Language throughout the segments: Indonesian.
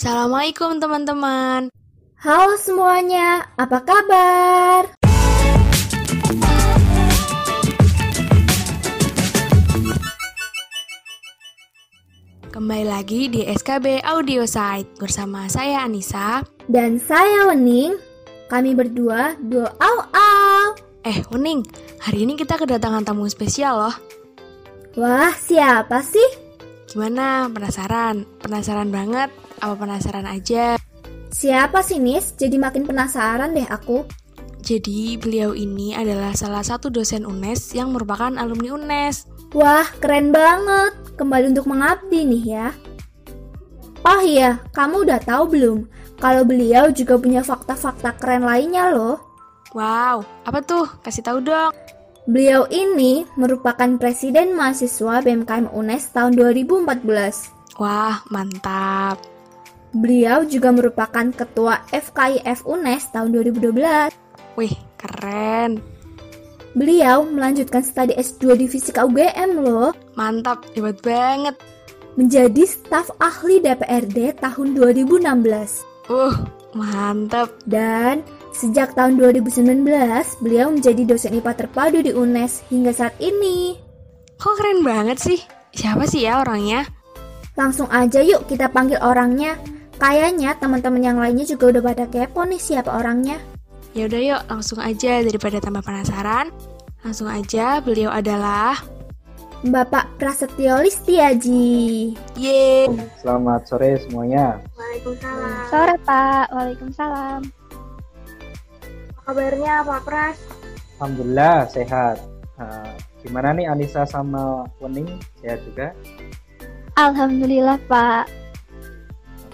Assalamualaikum teman-teman. Halo semuanya, apa kabar? Kembali lagi di SKB Audio Site bersama saya Anissa. Dan saya Wening. Kami berdua duo au au. Eh, Wening, hari ini kita kedatangan tamu spesial loh. Wah, siapa sih? Gimana? Penasaran? Penasaran banget? Apa penasaran aja? Siapa sih Nis? Jadi makin penasaran deh aku. Jadi, beliau ini adalah salah satu dosen UNES yang merupakan alumni UNES. Wah, keren banget. Kembali untuk mengabdi nih ya. Oh iya, kamu udah tahu belum? Kalau beliau juga punya fakta-fakta keren lainnya loh. Wow, apa tuh? Kasih tahu dong. Beliau ini merupakan Presiden Mahasiswa BMKM UNES tahun 2014. Wah, mantap. Beliau juga merupakan Ketua FKIF UNES tahun 2012. Wih, keren. Beliau melanjutkan studi S2 di Fisika UGM loh. Mantap, hebat banget. Menjadi staf ahli DPRD tahun 2016. Uh, mantap. Dan sejak tahun 2019, beliau menjadi dosen IPA terpadu di UNES hingga saat ini. Kok keren banget sih? Siapa sih ya orangnya? Langsung aja yuk kita panggil orangnya. Kayaknya teman-teman yang lainnya juga udah pada kepo nih siapa orangnya. Ya udah yuk, langsung aja daripada tambah penasaran. Langsung aja, beliau adalah Bapak Prasetyo Listiaji. Ye. Selamat sore semuanya. Waalaikumsalam. Sore Pak, Waalaikumsalam. Apa kabarnya Pak Pras? Alhamdulillah sehat. Nah, gimana nih Anissa sama Wening? Sehat juga? Alhamdulillah Pak.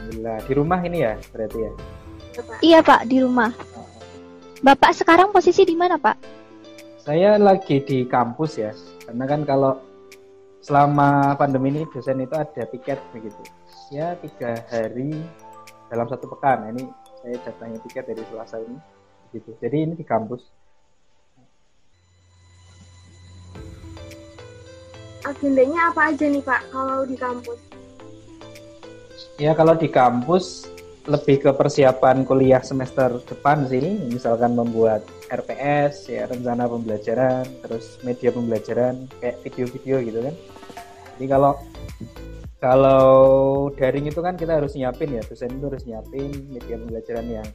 Alhamdulillah. Di rumah ini ya berarti ya? Ya. Iya Pak, di rumah. Bapak sekarang posisi di mana Pak? Saya lagi di kampus ya. Karena kan kalau selama pandemi ini dosen itu ada tiket begitu. Ya tiga hari dalam satu pekan. Nah, ini saya datangnya tiket dari Selasa ini. Gitu. Jadi ini di kampus. Agendanya apa aja nih Pak kalau di kampus? Ya kalau di kampus lebih ke persiapan kuliah semester depan sih, misalkan membuat RPS, ya rencana pembelajaran, terus media pembelajaran kayak video-video gitu kan. Jadi kalau kalau daring itu kan kita harus nyiapin ya, dosen itu harus nyiapin media pembelajaran yang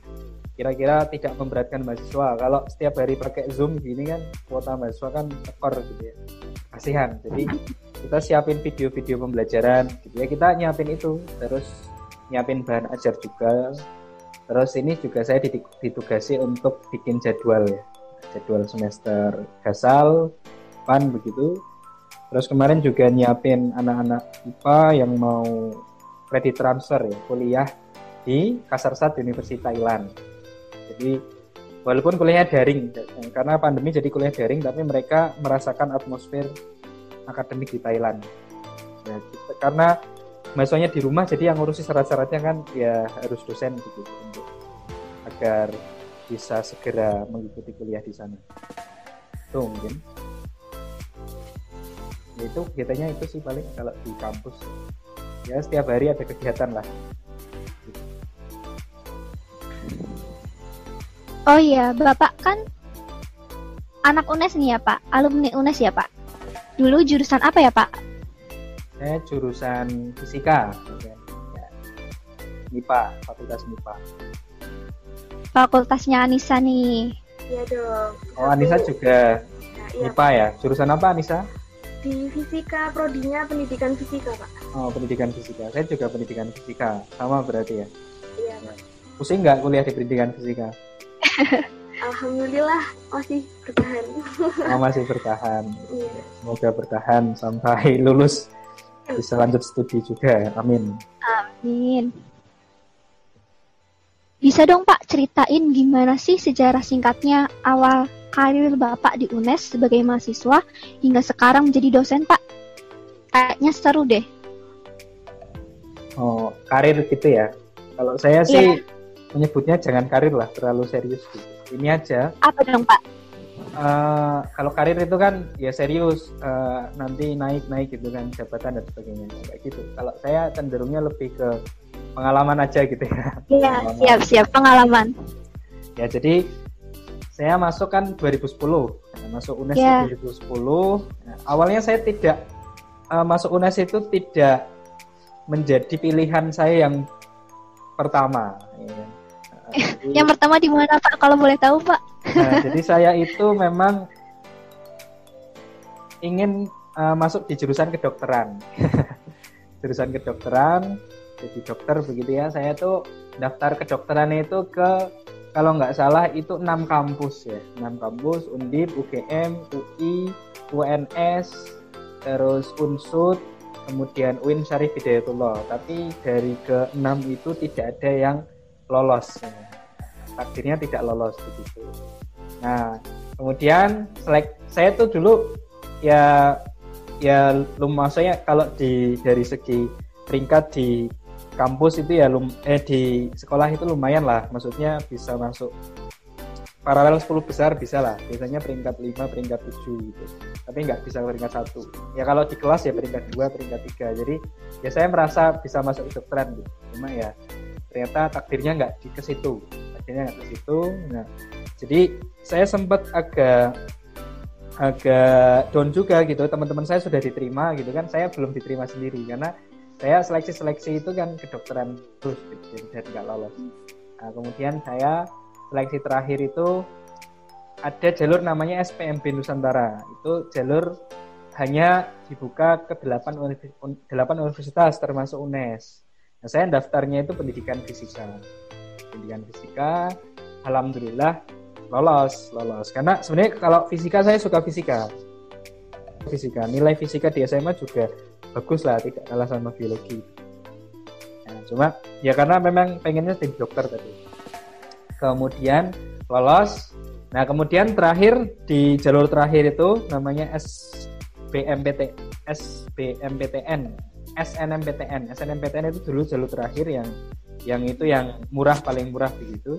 kira-kira tidak memberatkan mahasiswa. Kalau setiap hari pakai Zoom gini kan kuota mahasiswa kan tekor gitu ya. Kasihan. Jadi kita siapin video-video pembelajaran gitu ya. Kita nyiapin itu terus nyiapin bahan ajar juga. Terus ini juga saya ditugasi untuk bikin jadwal ya. Jadwal semester gasal, pan begitu. Terus kemarin juga nyiapin anak-anak IPA yang mau credit transfer ya, kuliah di Kasarsat University Thailand. Jadi walaupun kuliahnya daring karena pandemi jadi kuliah daring tapi mereka merasakan atmosfer akademik di Thailand. Ya, kita, karena mahasiswanya di rumah jadi yang ngurusi syarat-syaratnya kan ya harus dosen gitu untuk agar bisa segera mengikuti kuliah di sana. Tuh mungkin. Ya, itu kegiatannya itu sih paling kalau di kampus. Ya setiap hari ada kegiatan lah. Oh iya, Bapak kan anak UNES nih ya Pak, alumni UNES ya Pak. Dulu jurusan apa ya Pak? Saya jurusan fisika, ya. MIPA, Fakultas MIPA. Fakultasnya Anissa nih. Iya dong. Oh, Anissa juga Nah, iya, MIPA ya. Jurusan apa Anissa? di fisika prodinya pendidikan fisika Pak. Oh, pendidikan fisika. Saya juga pendidikan fisika. Sama berarti ya. Iya Pak. Pusing nggak kuliah di pendidikan fisika? Alhamdulillah masih bertahan. Oh, masih bertahan. Iya. Semoga bertahan sampai lulus bisa lanjut studi juga. Amin. Amin. Bisa dong Pak ceritain gimana sih sejarah singkatnya awal karir Bapak di UNES sebagai mahasiswa hingga sekarang menjadi dosen Pak? Kayaknya seru deh. Oh, karir gitu ya. Kalau saya sih menyebutnya jangan karir lah, terlalu serius gitu. Ini aja. Apa dong Pak? uh, kalau karir itu kan ya serius uh, nanti naik naik gitu kan jabatan dan sebagainya. Kayak gitu. Kalau saya cenderungnya lebih ke pengalaman aja gitu ya. Iya siap siap. Pengalaman. Ya jadi saya masuk kan 2010 masuk UNES yeah. 2010 nah, awalnya saya tidak uh, masuk UNES itu tidak menjadi pilihan saya yang pertama ya yang pertama di mana Pak? Kalau boleh tahu Pak? Nah, jadi saya itu memang ingin uh, masuk di jurusan kedokteran. jurusan kedokteran, jadi dokter begitu ya. Saya tuh daftar kedokteran itu ke kalau nggak salah itu enam kampus ya, enam kampus Undip, UGM, UI, UNS, terus Unsud, kemudian UIN Syarif Hidayatullah. Tapi dari ke enam itu tidak ada yang lolos takdirnya tidak lolos begitu. Nah kemudian selek saya tuh dulu ya ya lumayan saya kalau di dari segi peringkat di kampus itu ya lum eh di sekolah itu lumayan lah. Maksudnya bisa masuk paralel 10 besar bisa lah. Biasanya peringkat 5 peringkat 7 gitu. Tapi nggak bisa peringkat satu. Ya kalau di kelas ya peringkat 2 peringkat 3 jadi ya saya merasa bisa masuk kedokteran gitu. Cuma ya ternyata takdirnya nggak di ke situ takdirnya nggak ke situ. Nah jadi saya sempat agak agak down juga gitu. Teman-teman saya sudah diterima gitu kan. Saya belum diterima sendiri karena saya seleksi-seleksi itu kan kedokteran terus gitu, jadi nggak lolos. Nah, kemudian saya seleksi terakhir itu ada jalur namanya SPMB Nusantara. Itu jalur hanya dibuka ke 8, universitas termasuk UNES. Nah, saya daftarnya itu pendidikan fisika. Pendidikan fisika, alhamdulillah lolos, lolos. Karena sebenarnya kalau fisika saya suka fisika. Fisika, nilai fisika di SMA juga bagus lah, tidak kalah sama biologi. Nah, cuma ya karena memang pengennya jadi dokter tadi. Kemudian lolos. Nah, kemudian terakhir di jalur terakhir itu namanya SBMPT SBMPTN SNMPTN. SNMPTN itu dulu jalur terakhir yang yang itu yang murah paling murah begitu.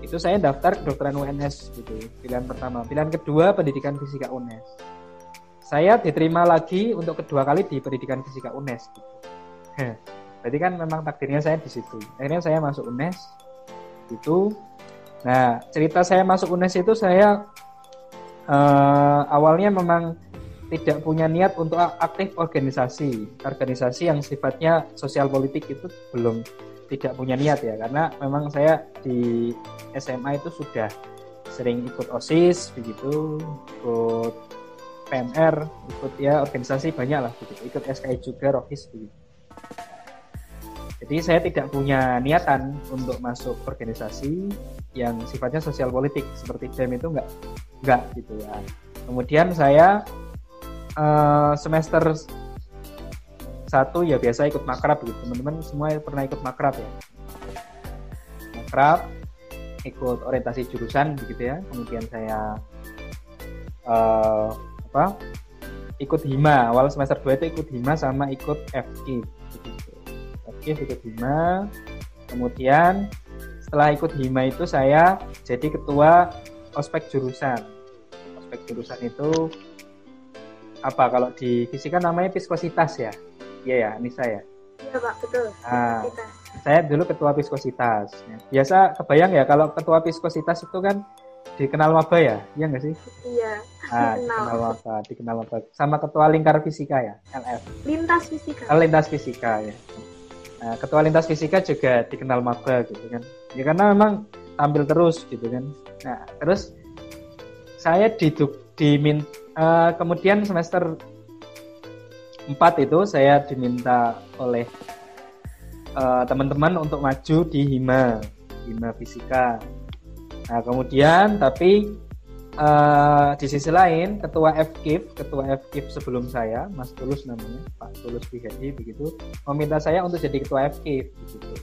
Itu saya daftar kedokteran UNS gitu. Pilihan pertama. Pilihan kedua pendidikan fisika UNES. Saya diterima lagi untuk kedua kali di pendidikan fisika UNES gitu. Berarti kan memang takdirnya saya di situ. Akhirnya saya masuk UNES itu. Nah, cerita saya masuk UNES itu saya uh, awalnya memang tidak punya niat untuk aktif organisasi. Organisasi yang sifatnya sosial politik itu belum tidak punya niat ya. Karena memang saya di SMA itu sudah sering ikut osis begitu ikut PMR ikut ya organisasi banyak lah begitu. Ikut SKI juga rohis begitu. Jadi saya tidak punya niatan untuk masuk organisasi yang sifatnya sosial politik seperti BEM itu enggak enggak gitu ya. Kemudian saya uh, semester satu ya biasa ikut makrab gitu. Teman-teman semua pernah ikut makrab ya? Makrab ikut orientasi jurusan begitu ya. Kemudian saya uh, apa? Ikut hima. Awal semester 2 itu ikut hima sama ikut FI begitu. FI ikut hima. Kemudian setelah ikut hima itu saya jadi ketua ospek jurusan. Ospek jurusan itu apa? Kalau di fisika namanya viskositas ya? Iya ya Nisa ya? Iya pak. Betul. Nah, saya dulu ketua viskositas. Biasa kebayang ya kalau ketua viskositas itu kan dikenal maba ya? Iya nggak sih? Iya. Nah, dikenal maba dikenal maba sama ketua lingkar fisika ya? LF lintas fisika. Oh, lintas fisika ya. Nah, ketua lintas fisika juga dikenal maba gitu kan. Ya karena memang tampil terus gitu kan. Nah terus saya diduk dimin uh, kemudian semester 4 itu saya diminta oleh uh, teman-teman untuk maju di hima hima fisika. Nah kemudian tapi uh, di sisi lain ketua FKIP ketua FKIP sebelum saya Mas Tulus namanya Pak Tulus Bihadi begitu meminta saya untuk jadi ketua FKIP begitu.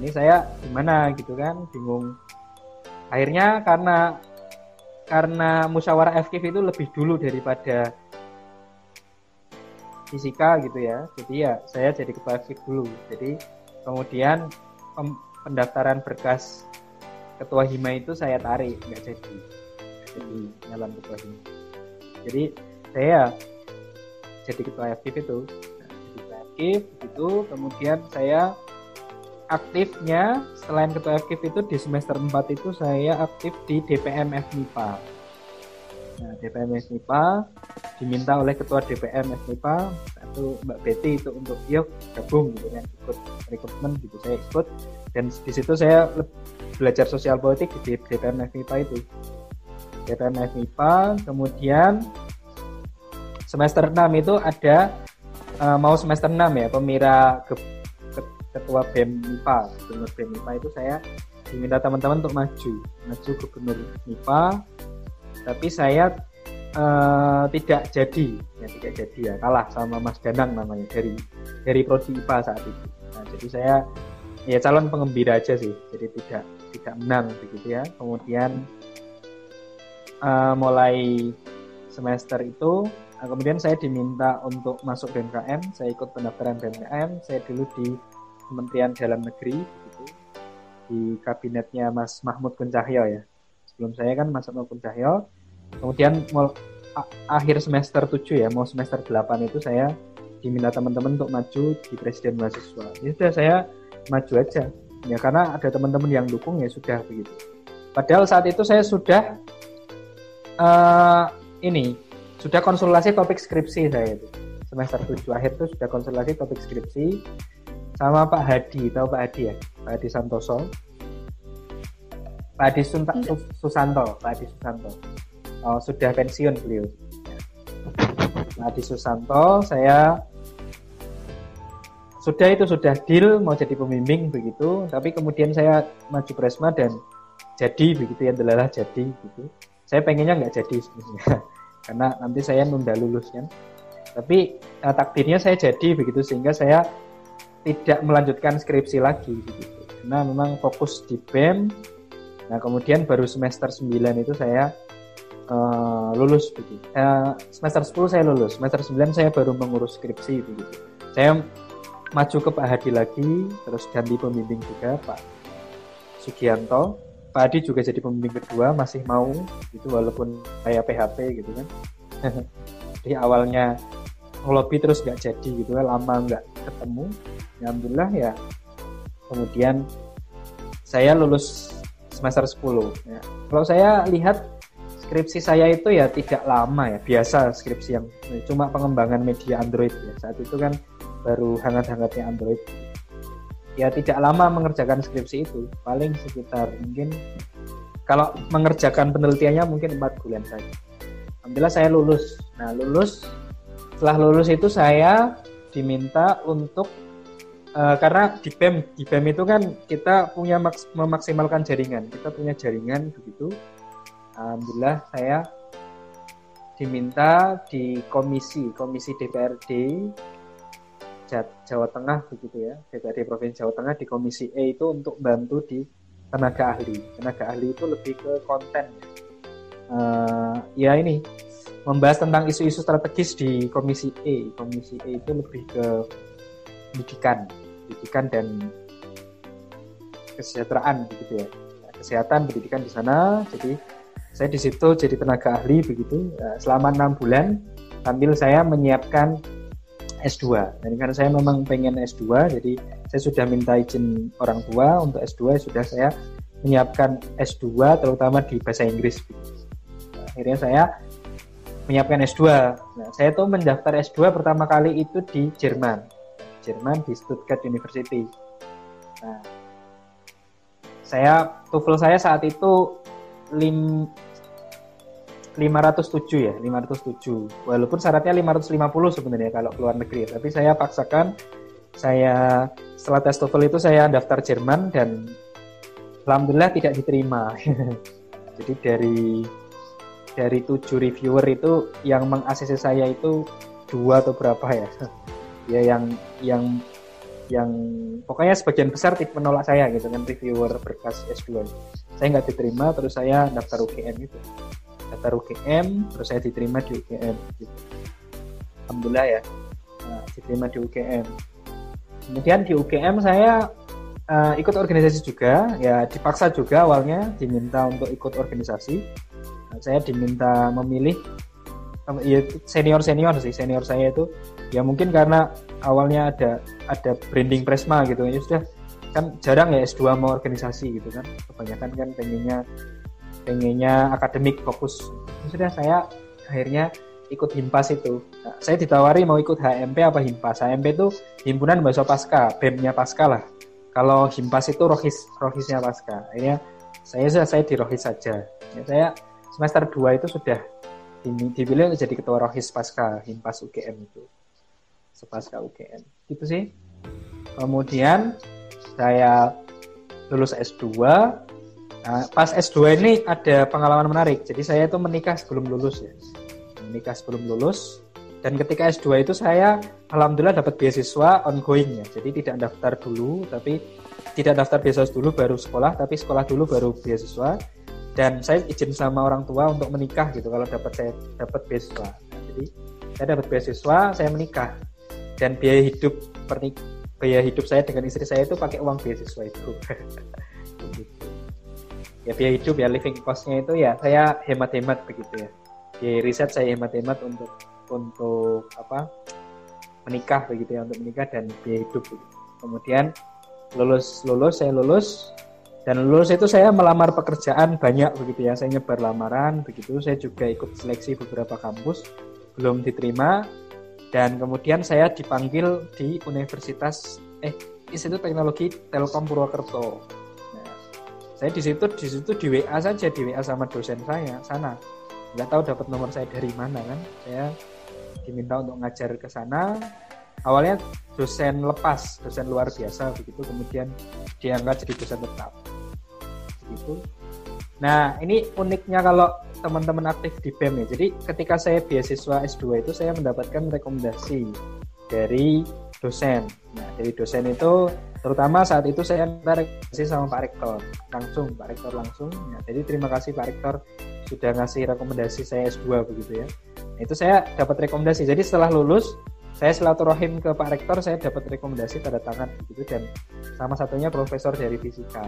Ini saya gimana gitu kan bingung. Akhirnya karena karena musyawarah FKIF itu lebih dulu daripada fisika gitu ya. Jadi ya saya jadi ketua FKIF dulu. Jadi kemudian pendaftaran berkas ketua hima itu saya tarik nggak jadi. jadi nyalon ketua himpunan jadi saya jadi ketua aktif itu jadi ketua aktif itu kemudian saya aktifnya selain ketua aktif itu di semester 4 itu saya aktif di DPM FMIPA nah DPM FMIPA diminta oleh ketua DPM FMIPA itu Mbak Betty itu untuk yuk gabung gitu kan ikut rekrutmen gitu saya ikut. Dan di situ saya belajar sosial politik di DPM FMIPA itu. DPM FMIPA kemudian semester 6 itu ada uh, mau semester 6 ya pemira ketua BEM MIPA gubernur BEM MIPA itu saya diminta teman-teman untuk maju. Maju gubernur MIPA tapi saya uh, tidak jadi. Ya tidak jadi ya. Kalah sama Mas Danang namanya dari dari prodi IPA saat itu. Nah, jadi saya ya calon pengembira aja sih. Jadi tidak tidak menang begitu ya. Kemudian uh, mulai semester itu Nah, kemudian saya diminta untuk masuk BMKM, saya ikut pendaftaran BMKM, saya dulu di Kementerian Dalam Negeri, gitu, di kabinetnya Mas Mahmud Kuncahyo ya. Sebelum saya kan masuk Mahmud Kuncahyo, kemudian mau akhir semester 7 ya, mau semester 8 itu saya diminta teman-teman untuk maju di Presiden Mahasiswa. Ya sudah saya maju aja, ya karena ada teman-teman yang dukung ya sudah begitu. Padahal saat itu saya sudah uh, ini sudah konsultasi topik skripsi saya itu semester 7 akhir itu sudah konsultasi topik skripsi sama Pak Hadi tahu Pak Hadi ya? Pak Hadi Santoso. Pak Hadi Sunta, iya. Susanto Pak Hadi Susanto. Oh, sudah pensiun beliau. Pak Hadi Susanto saya sudah itu sudah deal mau jadi pembimbing begitu. Tapi kemudian saya maju presma dan jadi begitu ya adalah jadi gitu. Saya pengennya nggak jadi sebenarnya karena nanti saya nunda lulus kan tapi uh, takdirnya saya jadi begitu sehingga saya tidak melanjutkan skripsi lagi begitu karena memang fokus di BEM. Nah kemudian baru semester 9 itu saya uh, lulus begitu uh, semester 10 saya lulus semester 9 saya baru mengurus skripsi begitu saya maju ke Pak Hadi lagi terus ganti pembimbing juga Pak Sugianto. Pak Adi juga jadi pembimbing kedua masih mau itu walaupun kayak PHP gitu kan. Jadi awalnya ngelobi terus nggak jadi gitu kan lama nggak ketemu. Ya, alhamdulillah ya. Kemudian saya lulus semester 10 ya. kalau saya lihat skripsi saya itu ya tidak lama ya biasa skripsi yang cuma pengembangan media Android ya. Saat itu kan baru hangat-hangatnya Android. Ya tidak lama mengerjakan skripsi itu paling sekitar mungkin kalau mengerjakan penelitiannya mungkin empat bulan saja. Alhamdulillah saya lulus. Nah lulus setelah lulus itu saya diminta untuk uh, karena di BEM di BEM itu kan kita punya maks memaksimalkan jaringan. Kita punya jaringan begitu. Alhamdulillah saya diminta di komisi komisi DPRD Jawa Tengah begitu ya. DPRD Provinsi Jawa Tengah di Komisi E itu untuk bantu di tenaga ahli. Tenaga ahli itu lebih ke konten. Uh, ya ini membahas tentang isu-isu strategis di Komisi E Komisi E itu lebih ke pendidikan pendidikan dan kesejahteraan begitu ya kesehatan pendidikan di sana jadi saya di situ jadi tenaga ahli begitu selama enam bulan sambil saya menyiapkan S2. Dan karena saya memang pengen S2, jadi saya sudah minta izin orang tua untuk S2, sudah saya menyiapkan S2 terutama di bahasa Inggris. Akhirnya saya menyiapkan S2. Nah, saya tuh mendaftar S2 pertama kali itu di Jerman. Jerman di Stuttgart University. Nah, saya TOEFL saya saat itu lim, 507 ya, 507. Walaupun syaratnya 550 sebenarnya kalau keluar negeri, tapi saya paksakan saya setelah tes TOEFL itu saya daftar Jerman dan alhamdulillah tidak diterima. Jadi dari dari tujuh reviewer itu yang meng-ACC saya itu dua atau berapa ya? ya yang yang yang pokoknya sebagian besar tipe menolak saya gitu kan reviewer berkas S2. Saya nggak diterima terus saya daftar UGM itu daftar UGM terus saya diterima di UGM gitu. alhamdulillah ya nah, diterima di UGM kemudian di UGM saya uh, ikut organisasi juga ya dipaksa juga awalnya diminta untuk ikut organisasi saya diminta memilih ya senior senior sih senior saya itu. Ya mungkin karena awalnya ada ada branding Presma gitu. Ya sudah kan jarang ya S2 mau organisasi gitu kan. Kebanyakan kan pengennya pengennya akademik fokus. Ya sudah saya akhirnya ikut himpas itu. Nah, saya ditawari mau ikut HMP apa himpas. HMP itu himpunan bahasa pasca BEM-nya pasca lah. Kalau himpas itu rohis rohisnya pasca. Akhirnya saya saya di rohis saja. Ya, saya semester 2 itu sudah dipilih jadi ketua rohis pasca himpas UGM itu. Sepasca UGM gitu sih. Kemudian saya lulus S2 nah, pas S2 ini ada pengalaman menarik. Jadi saya itu menikah sebelum lulus ya. Menikah sebelum lulus. Dan ketika S2 itu saya alhamdulillah dapat beasiswa ongoing ya. Jadi tidak daftar dulu tapi tidak daftar beasiswa dulu baru sekolah tapi sekolah dulu baru beasiswa dan saya izin sama orang tua untuk menikah gitu kalau dapat saya dapat beasiswa. Jadi saya dapat beasiswa saya menikah. Dan biaya hidup pernik biaya hidup saya dengan istri saya itu pakai uang beasiswa itu. Ya biaya hidup ya living costnya itu ya saya hemat-hemat begitu ya. Di riset saya hemat-hemat untuk untuk apa menikah begitu ya untuk menikah dan biaya hidup. Kemudian lulus lulus saya lulus dan lulus itu saya melamar pekerjaan banyak begitu ya. Saya nyebar lamaran begitu. Saya juga ikut seleksi beberapa kampus belum diterima. Dan kemudian saya dipanggil di Universitas eh Institut Teknologi Telkom Purwokerto. Nah, saya di situ di situ di WA saja di WA sama dosen saya sana. Nggak tahu dapat nomor saya dari mana kan. Saya diminta untuk ngajar ke sana awalnya dosen lepas dosen luar biasa begitu kemudian diangkat jadi dosen tetap. Gitu nah ini uniknya kalau teman-teman aktif di BEM ya. Jadi ketika saya beasiswa S2 itu saya mendapatkan rekomendasi dari dosen. Nah dari dosen itu terutama saat itu saya rekomendasi sama Pak Rektor langsung Pak Rektor langsung. Nah, jadi terima kasih Pak Rektor sudah ngasih rekomendasi saya S2 begitu ya. Nah, itu saya dapat rekomendasi. Jadi setelah lulus saya silaturahim ke Pak Rektor, saya dapat rekomendasi tanda tangan gitu dan sama satunya profesor dari fisika.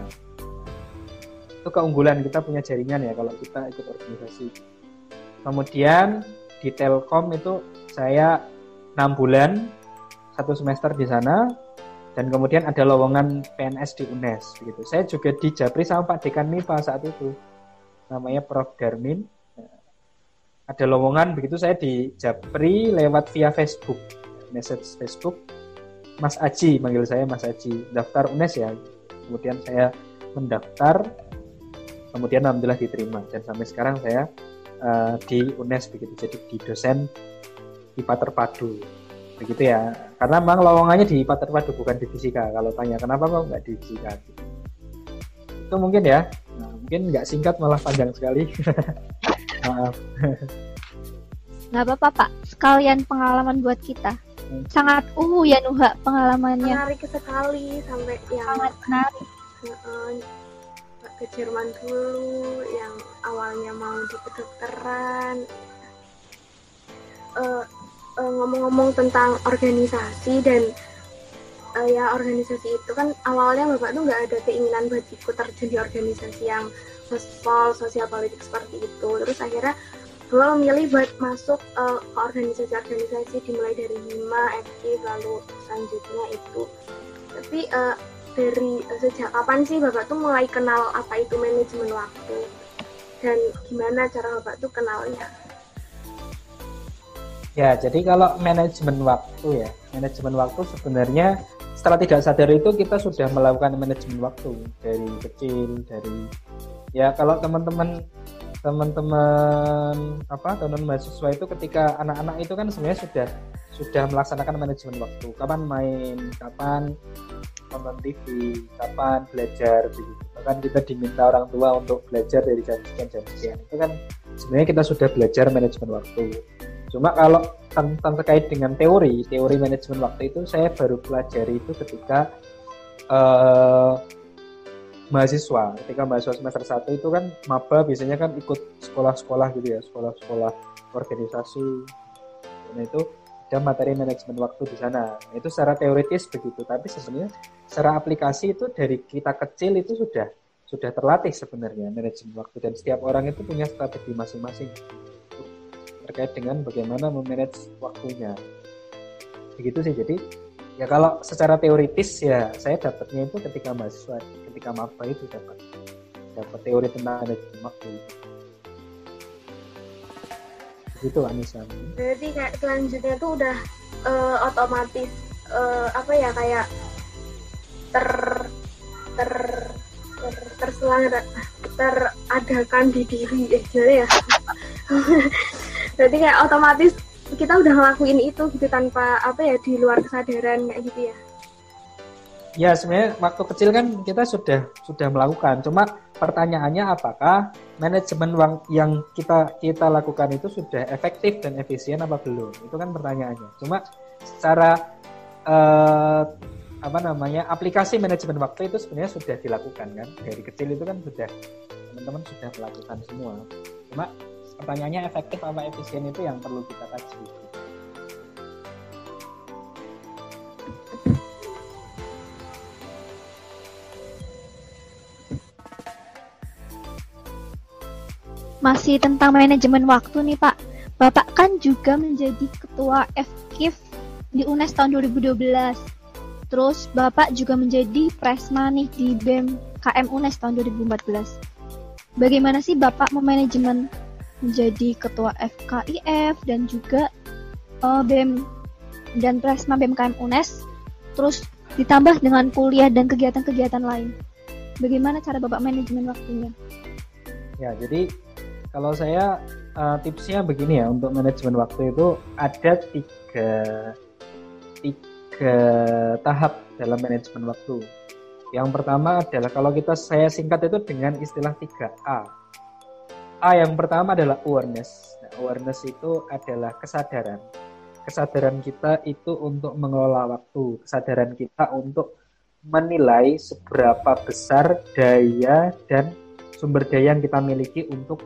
Itu keunggulan kita punya jaringan ya kalau kita ikut organisasi. Kemudian di Telkom itu saya enam bulan satu semester di sana dan kemudian ada lowongan PNS di UNES gitu. Saya juga di Japri sama Pak Dekan MIPA saat itu. Namanya Prof Darmin. Ada lowongan begitu saya di Japri lewat via Facebook message Facebook Mas Aji manggil saya Mas Aji daftar UNES ya. Kemudian saya mendaftar kemudian alhamdulillah diterima. Dan sampai sekarang saya uh, di UNES begitu. Jadi di dosen IPA terpadu. Begitu ya. Karena memang lowongannya di IPA terpadu bukan di fisika. Kalau tanya kenapa kok nggak di fisika? Itu mungkin ya. Nah, mungkin nggak singkat malah panjang sekali. Maaf. Nggak apa-apa pak. Sekalian pengalaman buat kita sangat uh ya Nuha pengalamannya. Menarik sekali sampai yang sangat menarik. Ke Jerman dulu yang awalnya mau di kedokteran. Uh, uh, ngomong-ngomong tentang organisasi dan uh, ya organisasi itu kan awalnya bapak tuh nggak ada keinginan buat ikut terjun di organisasi yang sosial sosial politik seperti itu. Terus akhirnya gue memilih buat masuk uh, ke organisasi-organisasi dimulai dari Hima, FK, lalu selanjutnya itu. Tapi uh, dari uh, sejak kapan sih Bapak tuh mulai kenal apa itu manajemen waktu? Dan gimana cara Bapak tuh kenalnya? Ya, jadi kalau manajemen waktu ya, manajemen waktu sebenarnya setelah tidak sadar itu kita sudah melakukan manajemen waktu dari kecil, dari ya kalau teman-teman teman-teman apa teman-teman mahasiswa itu ketika anak-anak itu kan sebenarnya sudah sudah melaksanakan manajemen waktu. Kapan main kapan nonton TV kapan belajar begitu bahkan kita diminta orang tua untuk belajar dari jam sekian jam sekian itu kan sebenarnya kita sudah belajar manajemen waktu. Cuma kalau tentang terkait dengan teori teori manajemen waktu itu saya baru pelajari itu ketika uh, mahasiswa ketika mahasiswa semester 1 itu kan maba biasanya kan ikut sekolah-sekolah gitu ya sekolah-sekolah organisasi nah itu ada materi manajemen waktu di sana nah, itu secara teoritis begitu tapi sebenarnya secara aplikasi itu dari kita kecil itu sudah sudah terlatih sebenarnya manajemen waktu dan setiap orang itu punya strategi masing-masing terkait dengan bagaimana memanage waktunya. Begitu sih. Jadi ya kalau secara teoritis ya saya dapatnya itu ketika mahasiswa, ketika maba itu dapat dapat teori tentang manajemen waktu. Itu Anissa. Berarti kayak selanjutnya tuh udah uh, otomatis uh, apa ya kayak ter ter ter terselang teradakan di diri eh gimana ya berarti kayak otomatis kita udah ngelakuin itu gitu tanpa apa ya di luar kesadaran gitu ya? Ya sebenarnya waktu kecil kan kita sudah sudah melakukan. Cuma pertanyaannya apakah manajemen uang yang kita kita lakukan itu sudah efektif dan efisien apa belum? Itu kan pertanyaannya. Cuma secara uh, apa namanya aplikasi manajemen waktu itu sebenarnya sudah dilakukan kan. Dari kecil itu kan sudah teman-teman sudah melakukan semua. Cuma pertanyaannya efektif apa efisien itu yang perlu kita kaji Masih tentang manajemen waktu nih Pak. Bapak kan juga menjadi ketua FKIF di UNES tahun 2012. Terus Bapak juga menjadi presma nih di BEM KM UNES tahun 2014. Bagaimana sih Bapak memanajemen menjadi ketua FKIF dan juga uh, BEM dan presma BEM KM UNES terus ditambah dengan kuliah dan kegiatan-kegiatan lain. Bagaimana cara Bapak manajemen waktunya? Ya, jadi kalau saya uh, tipsnya begini ya untuk manajemen waktu itu ada tiga tiga tahap dalam manajemen waktu. Yang pertama adalah kalau kita saya singkat itu dengan istilah 3A. A yang pertama adalah awareness. Nah, awareness itu adalah kesadaran. Kesadaran kita itu untuk mengelola waktu, kesadaran kita untuk menilai seberapa besar daya dan sumber daya yang kita miliki untuk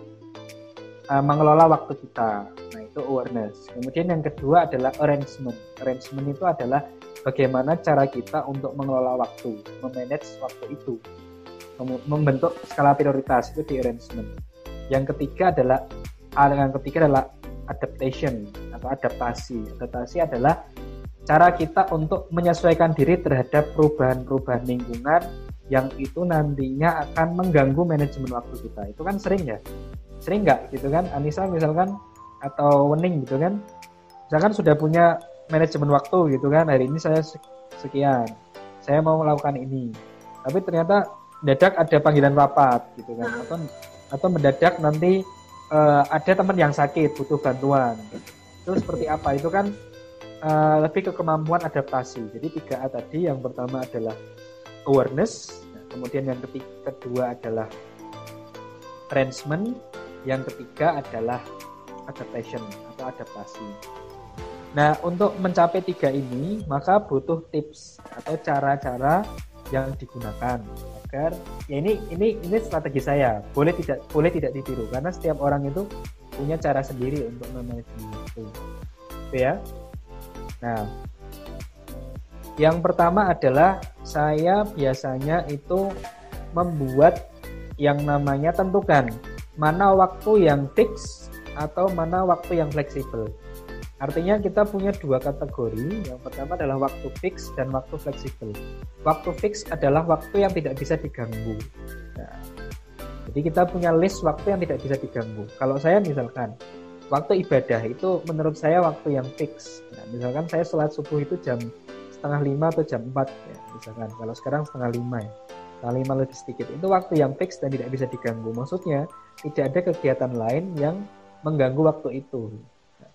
uh, mengelola waktu kita. Nah, itu awareness. Kemudian yang kedua adalah arrangement. Arrangement itu adalah bagaimana cara kita untuk mengelola waktu, memanage waktu itu. Membentuk skala prioritas itu di arrangement. Yang ketiga adalah yang ketiga adalah adaptation atau adaptasi. Adaptasi adalah cara kita untuk menyesuaikan diri terhadap perubahan-perubahan lingkungan yang itu nantinya akan mengganggu manajemen waktu kita. Itu kan sering ya? Sering nggak gitu kan? Anissa misalkan atau Wening gitu kan? Misalkan sudah punya manajemen waktu gitu kan? Hari ini saya sekian saya mau melakukan ini. Tapi ternyata mendadak ada panggilan rapat gitu kan? Atau atau mendadak nanti uh, ada teman yang sakit butuh bantuan. Itu seperti apa? Itu kan uh, lebih ke kemampuan adaptasi. Jadi tiga A tadi yang pertama adalah awareness kemudian yang ketiga kedua adalah arrangement yang ketiga adalah adaptation atau adaptasi. Nah, untuk mencapai tiga ini, maka butuh tips atau cara-cara yang digunakan agar ya ini ini ini strategi saya. Boleh tidak boleh tidak ditiru karena setiap orang itu punya cara sendiri untuk memanage itu. ya. Nah, yang pertama adalah saya biasanya itu membuat yang namanya tentukan mana waktu yang fix atau mana waktu yang fleksibel. Artinya kita punya dua kategori. Yang pertama adalah waktu fix dan waktu fleksibel. Waktu fix adalah waktu yang tidak bisa diganggu. Nah, jadi kita punya list waktu yang tidak bisa diganggu. Kalau saya misalkan waktu ibadah itu menurut saya waktu yang fix. Nah, misalkan saya sholat subuh itu jam setengah lima atau jam empat ya misalkan. Kalau sekarang setengah lima ya setengah lima lebih sedikit. Itu waktu yang fix dan tidak bisa diganggu. Maksudnya tidak ada kegiatan lain yang mengganggu waktu itu.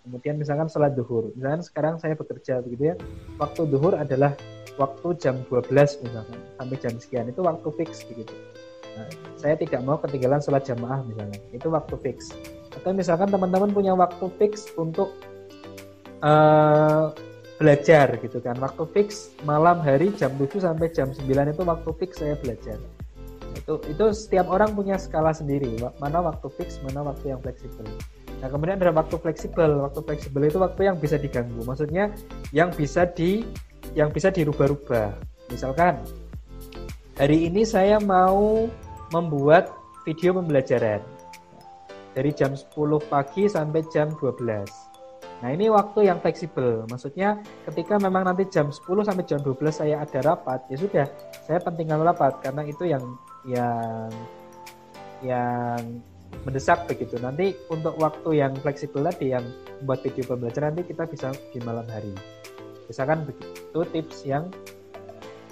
Kemudian misalkan sholat duhur, misalkan sekarang saya bekerja begitu ya, waktu duhur adalah waktu jam 12 misalkan sampai jam sekian. Itu waktu fix begitu. Nah, saya tidak mau ketinggalan sholat jamaah misalnya, itu waktu fix. Atau misalkan teman-teman punya waktu fix untuk uh, belajar gitu kan, waktu fix malam hari jam 7 sampai jam 9 itu waktu fix saya belajar. Itu itu setiap orang punya skala sendiri. Mana waktu fix mana waktu yang fleksibel nah kemudian ada waktu fleksibel. Waktu fleksibel itu waktu yang bisa diganggu. Maksudnya yang bisa di yang bisa dirubah-rubah. Misalkan hari ini saya mau membuat video pembelajaran. Dari jam 10 pagi sampai jam 12. Nah, ini waktu yang fleksibel. Maksudnya ketika memang nanti jam 10 sampai jam 12 saya ada rapat, ya sudah, saya pentingkan rapat. Karena itu yang yang yang mendesak begitu. Nanti untuk waktu yang fleksibel tadi yang membuat video pembelajaran nanti kita bisa di malam hari. Misalkan begitu tips yang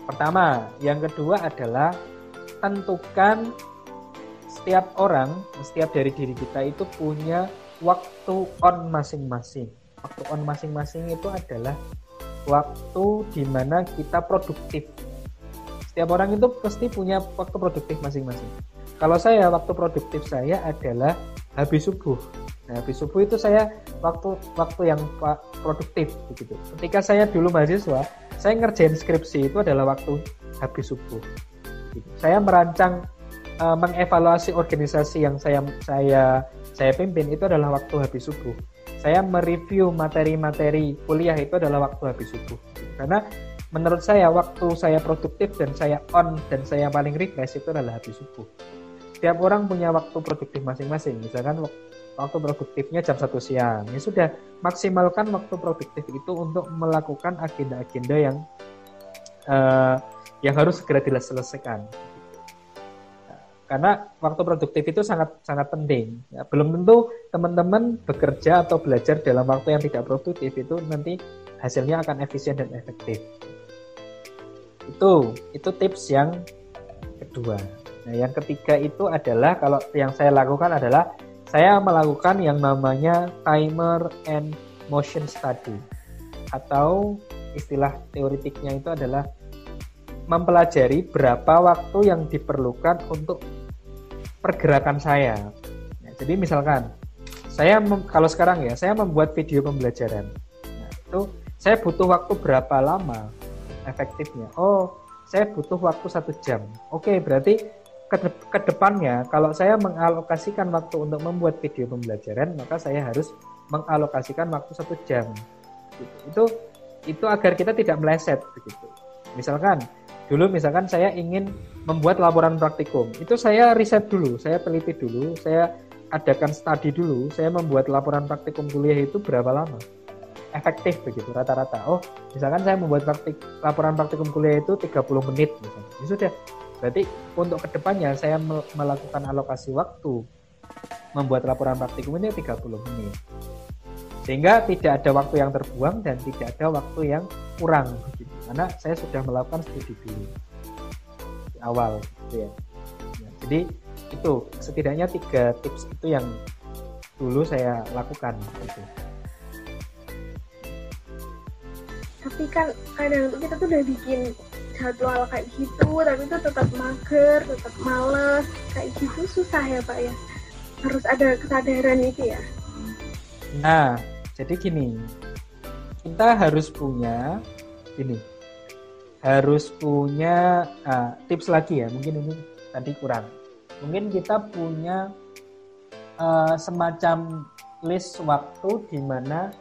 pertama. Yang kedua adalah tentukan setiap orang, setiap dari diri kita itu punya waktu on masing-masing. Waktu on masing-masing itu adalah waktu di mana kita produktif. Setiap orang itu pasti punya waktu produktif masing-masing. Kalau saya, waktu produktif saya adalah habis subuh. Nah, habis subuh itu saya waktu waktu yang produktif begitu. Ketika saya dulu mahasiswa, saya ngerjain skripsi itu adalah waktu habis subuh. Gitu. Saya merancang uh, mengevaluasi organisasi yang saya saya saya pimpin itu adalah waktu habis subuh. Saya mereview materi-materi kuliah itu adalah waktu habis subuh. Karena menurut saya waktu saya produktif dan saya on dan saya paling refresh itu adalah habis subuh setiap orang punya waktu produktif masing-masing. Misalkan waktu produktifnya jam satu siang. Ya sudah, maksimalkan waktu produktif itu untuk melakukan agenda-agenda yang uh, yang harus segera diselesaikan. Karena waktu produktif itu sangat sangat penting. Ya, belum tentu teman-teman bekerja atau belajar dalam waktu yang tidak produktif itu nanti hasilnya akan efisien dan efektif. Itu itu tips yang kedua. Nah, yang ketiga itu adalah kalau yang saya lakukan adalah saya melakukan yang namanya timer and motion study atau istilah teoritiknya itu adalah mempelajari berapa waktu yang diperlukan untuk pergerakan saya. Nah, jadi misalkan saya kalau sekarang ya saya membuat video pembelajaran. Nah, itu saya butuh waktu berapa lama efektifnya? Oh, saya butuh waktu satu jam. Oke, berarti ke, depannya kalau saya mengalokasikan waktu untuk membuat video pembelajaran maka saya harus mengalokasikan waktu satu jam. Itu itu agar kita tidak meleset begitu. Misalkan dulu misalkan saya ingin membuat laporan praktikum itu saya riset dulu saya teliti dulu saya adakan studi dulu saya membuat laporan praktikum kuliah itu berapa lama? Efektif begitu rata-rata. Oh misalkan saya membuat praktik laporan praktikum kuliah itu 30 menit misalnya ya sudah Berarti untuk ke depannya saya melakukan alokasi waktu membuat laporan praktikum ini 30 menit. Sehingga tidak ada waktu yang terbuang dan tidak ada waktu yang kurang begitu. Karena saya sudah melakukan studi dulu di awal gitu ya. ya jadi itu setidaknya tiga tips itu yang dulu saya lakukan gitu. Tapi kan kadang kita tuh udah bikin jadwal kayak gitu tapi itu tetap mager tetap males. Kayak gitu susah ya pak ya. Harus ada kesadaran itu ya. Nah jadi gini. Kita harus punya ini harus punya uh, tips lagi ya. Mungkin ini tadi kurang. Mungkin kita punya uh, semacam list waktu di mana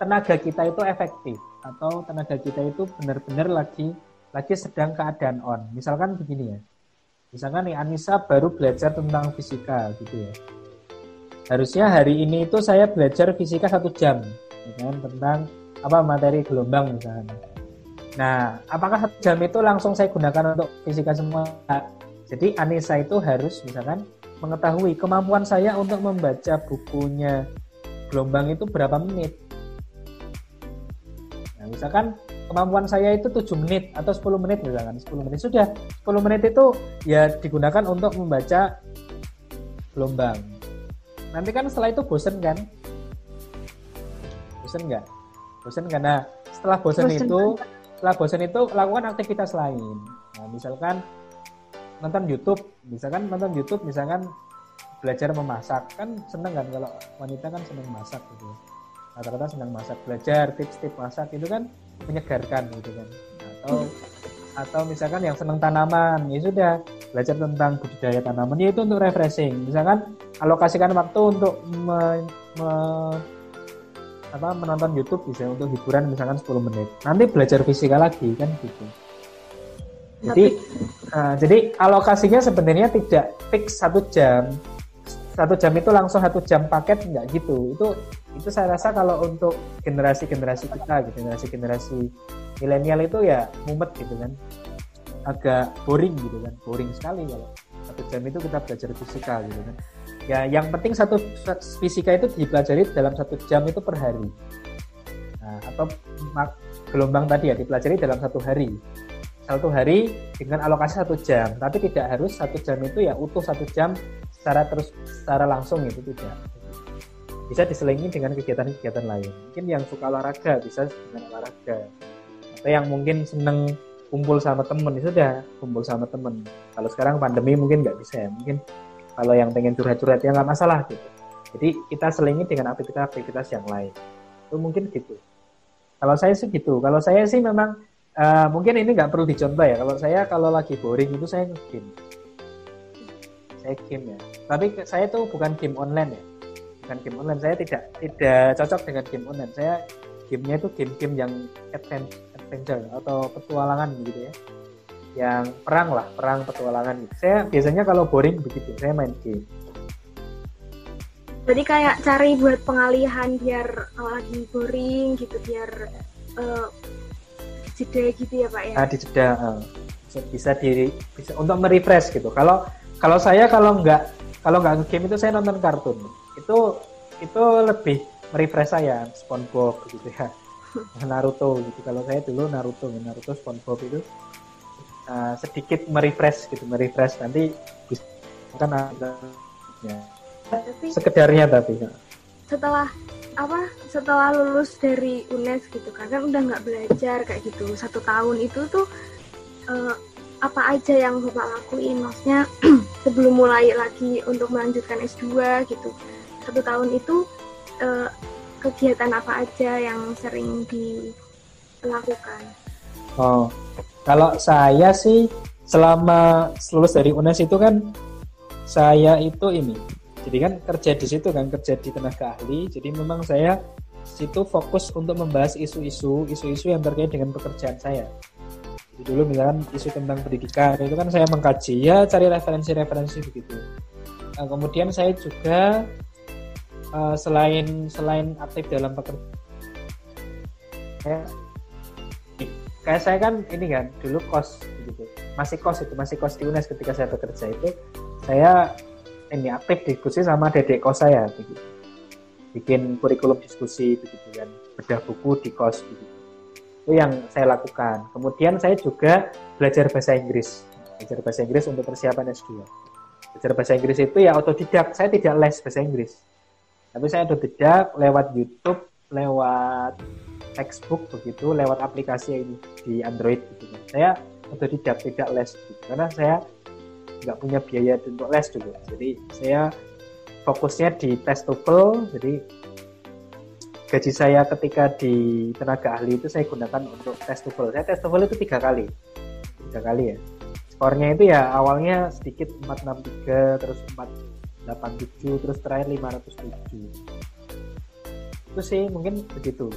tenaga kita itu efektif atau tenaga kita itu benar-benar lagi lagi sedang keadaan on. Misalkan begini ya. Misalkan nih Anissa baru belajar tentang fisika gitu ya. Harusnya hari ini itu saya belajar fisika satu jam, ya kan, tentang apa materi gelombang misalnya. Nah, apakah satu jam itu langsung saya gunakan untuk fisika semua? Jadi Anissa itu harus misalkan mengetahui kemampuan saya untuk membaca bukunya gelombang itu berapa menit. Nah, misalkan kemampuan saya itu 7 menit atau 10 menit misalkan. 10 menit. Sudah 10 menit itu ya digunakan untuk membaca gelombang. Nanti kan setelah itu bosen kan? Bosen nggak? Bosen karena setelah bosen, bosen itu setelah bosen itu lakukan aktivitas lain. Nah, misalkan nonton YouTube. Misalkan nonton YouTube misalkan belajar memasak. Kan seneng kan kalau wanita kan seneng masak gitu rata-rata senang masak belajar tips-tips masak itu kan menyegarkan gitu kan atau atau misalkan yang senang tanaman ya sudah belajar tentang budidaya tanaman ya itu untuk refreshing misalkan alokasikan waktu untuk me, me, apa menonton YouTube bisa untuk hiburan misalkan 10 menit nanti belajar fisika lagi kan gitu jadi Nah, jadi alokasinya sebenarnya tidak fix satu jam. Satu jam itu langsung satu jam paket nggak gitu. Itu itu saya rasa kalau untuk generasi-generasi kita, gitu, generasi-generasi milenial itu ya mumet gitu kan, agak boring gitu kan, boring sekali kalau satu jam itu kita belajar fisika gitu kan. Ya yang penting satu fisika itu dipelajari dalam satu jam itu per hari. Nah, atau gelombang tadi ya dipelajari dalam satu hari satu hari dengan alokasi satu jam tapi tidak harus satu jam itu ya utuh satu jam secara terus secara langsung itu tidak bisa diselingi dengan kegiatan-kegiatan lain mungkin yang suka olahraga bisa dengan olahraga atau yang mungkin seneng kumpul sama temen itu sudah kumpul sama temen kalau sekarang pandemi mungkin nggak bisa ya mungkin kalau yang pengen curhat-curhat ya nggak masalah gitu jadi kita selingi dengan aktivitas-aktivitas yang lain itu mungkin gitu kalau saya sih gitu kalau saya sih memang Uh, mungkin ini nggak perlu dicontoh ya. Kalau saya kalau lagi boring itu saya game. Saya game ya. Tapi saya tuh bukan game online ya. Bukan game online. Saya tidak tidak cocok dengan game online. Saya gamenya itu game-game yang adventure atau petualangan gitu ya. Yang perang lah, perang petualangan gitu. Saya biasanya kalau boring begitu, saya main game. Jadi kayak cari buat pengalihan biar lagi boring gitu, biar uh, jeda gitu ya pak ya nah, di jeda uh, bisa di bisa untuk merefresh gitu kalau kalau saya kalau nggak kalau nggak game itu saya nonton kartun itu itu lebih merefresh saya SpongeBob gitu ya. Naruto gitu. Kalau saya dulu Naruto Naruto SpongeBob itu uh, sedikit merefresh gitu merefresh. Nanti bisa kan ada ya. sekedarnya tapi setelah apa setelah lulus dari UNES gitu kan kan udah nggak belajar kayak gitu. Satu tahun itu tuh uh, apa aja yang bapak lakuin? Maksudnya sebelum mulai lagi untuk melanjutkan S2 gitu satu tahun itu uh, kegiatan apa aja yang sering dilakukan? Oh kalau saya sih selama lulus dari UNES itu kan saya itu ini jadi kan kerja di situ kan kerja di tenaga ahli jadi memang saya situ fokus untuk membahas isu-isu isu-isu yang terkait dengan pekerjaan saya. Jadi dulu misalkan isu tentang pendidikan itu kan saya mengkaji ya cari referensi-referensi begitu. Nah, kemudian saya juga uh, selain selain aktif dalam pekerjaan saya kayak saya kan ini kan dulu kos gitu. Masih kos itu masih kos di UNES ketika saya bekerja itu. Saya ini aktif diskusi sama dedek kos saya begitu. bikin kurikulum diskusi begitu kan. Bedah buku di kos begitu itu yang saya lakukan. Kemudian saya juga belajar bahasa Inggris. Belajar bahasa Inggris untuk persiapan S2 belajar bahasa Inggris itu ya otodidak. Saya tidak les bahasa Inggris tapi saya otodidak lewat YouTube lewat textbook begitu lewat aplikasi ini di Android gitu. Saya otodidak tidak les gitu. karena saya nggak punya biaya untuk les juga. Jadi saya fokusnya di tes TOEFL jadi gaji saya ketika di tenaga ahli itu saya gunakan untuk tes TOEFL saya tes TOEFL itu tiga kali. Tiga kali ya. Skornya itu ya awalnya sedikit 463 terus 487 terus terakhir 507 itu sih mungkin begitu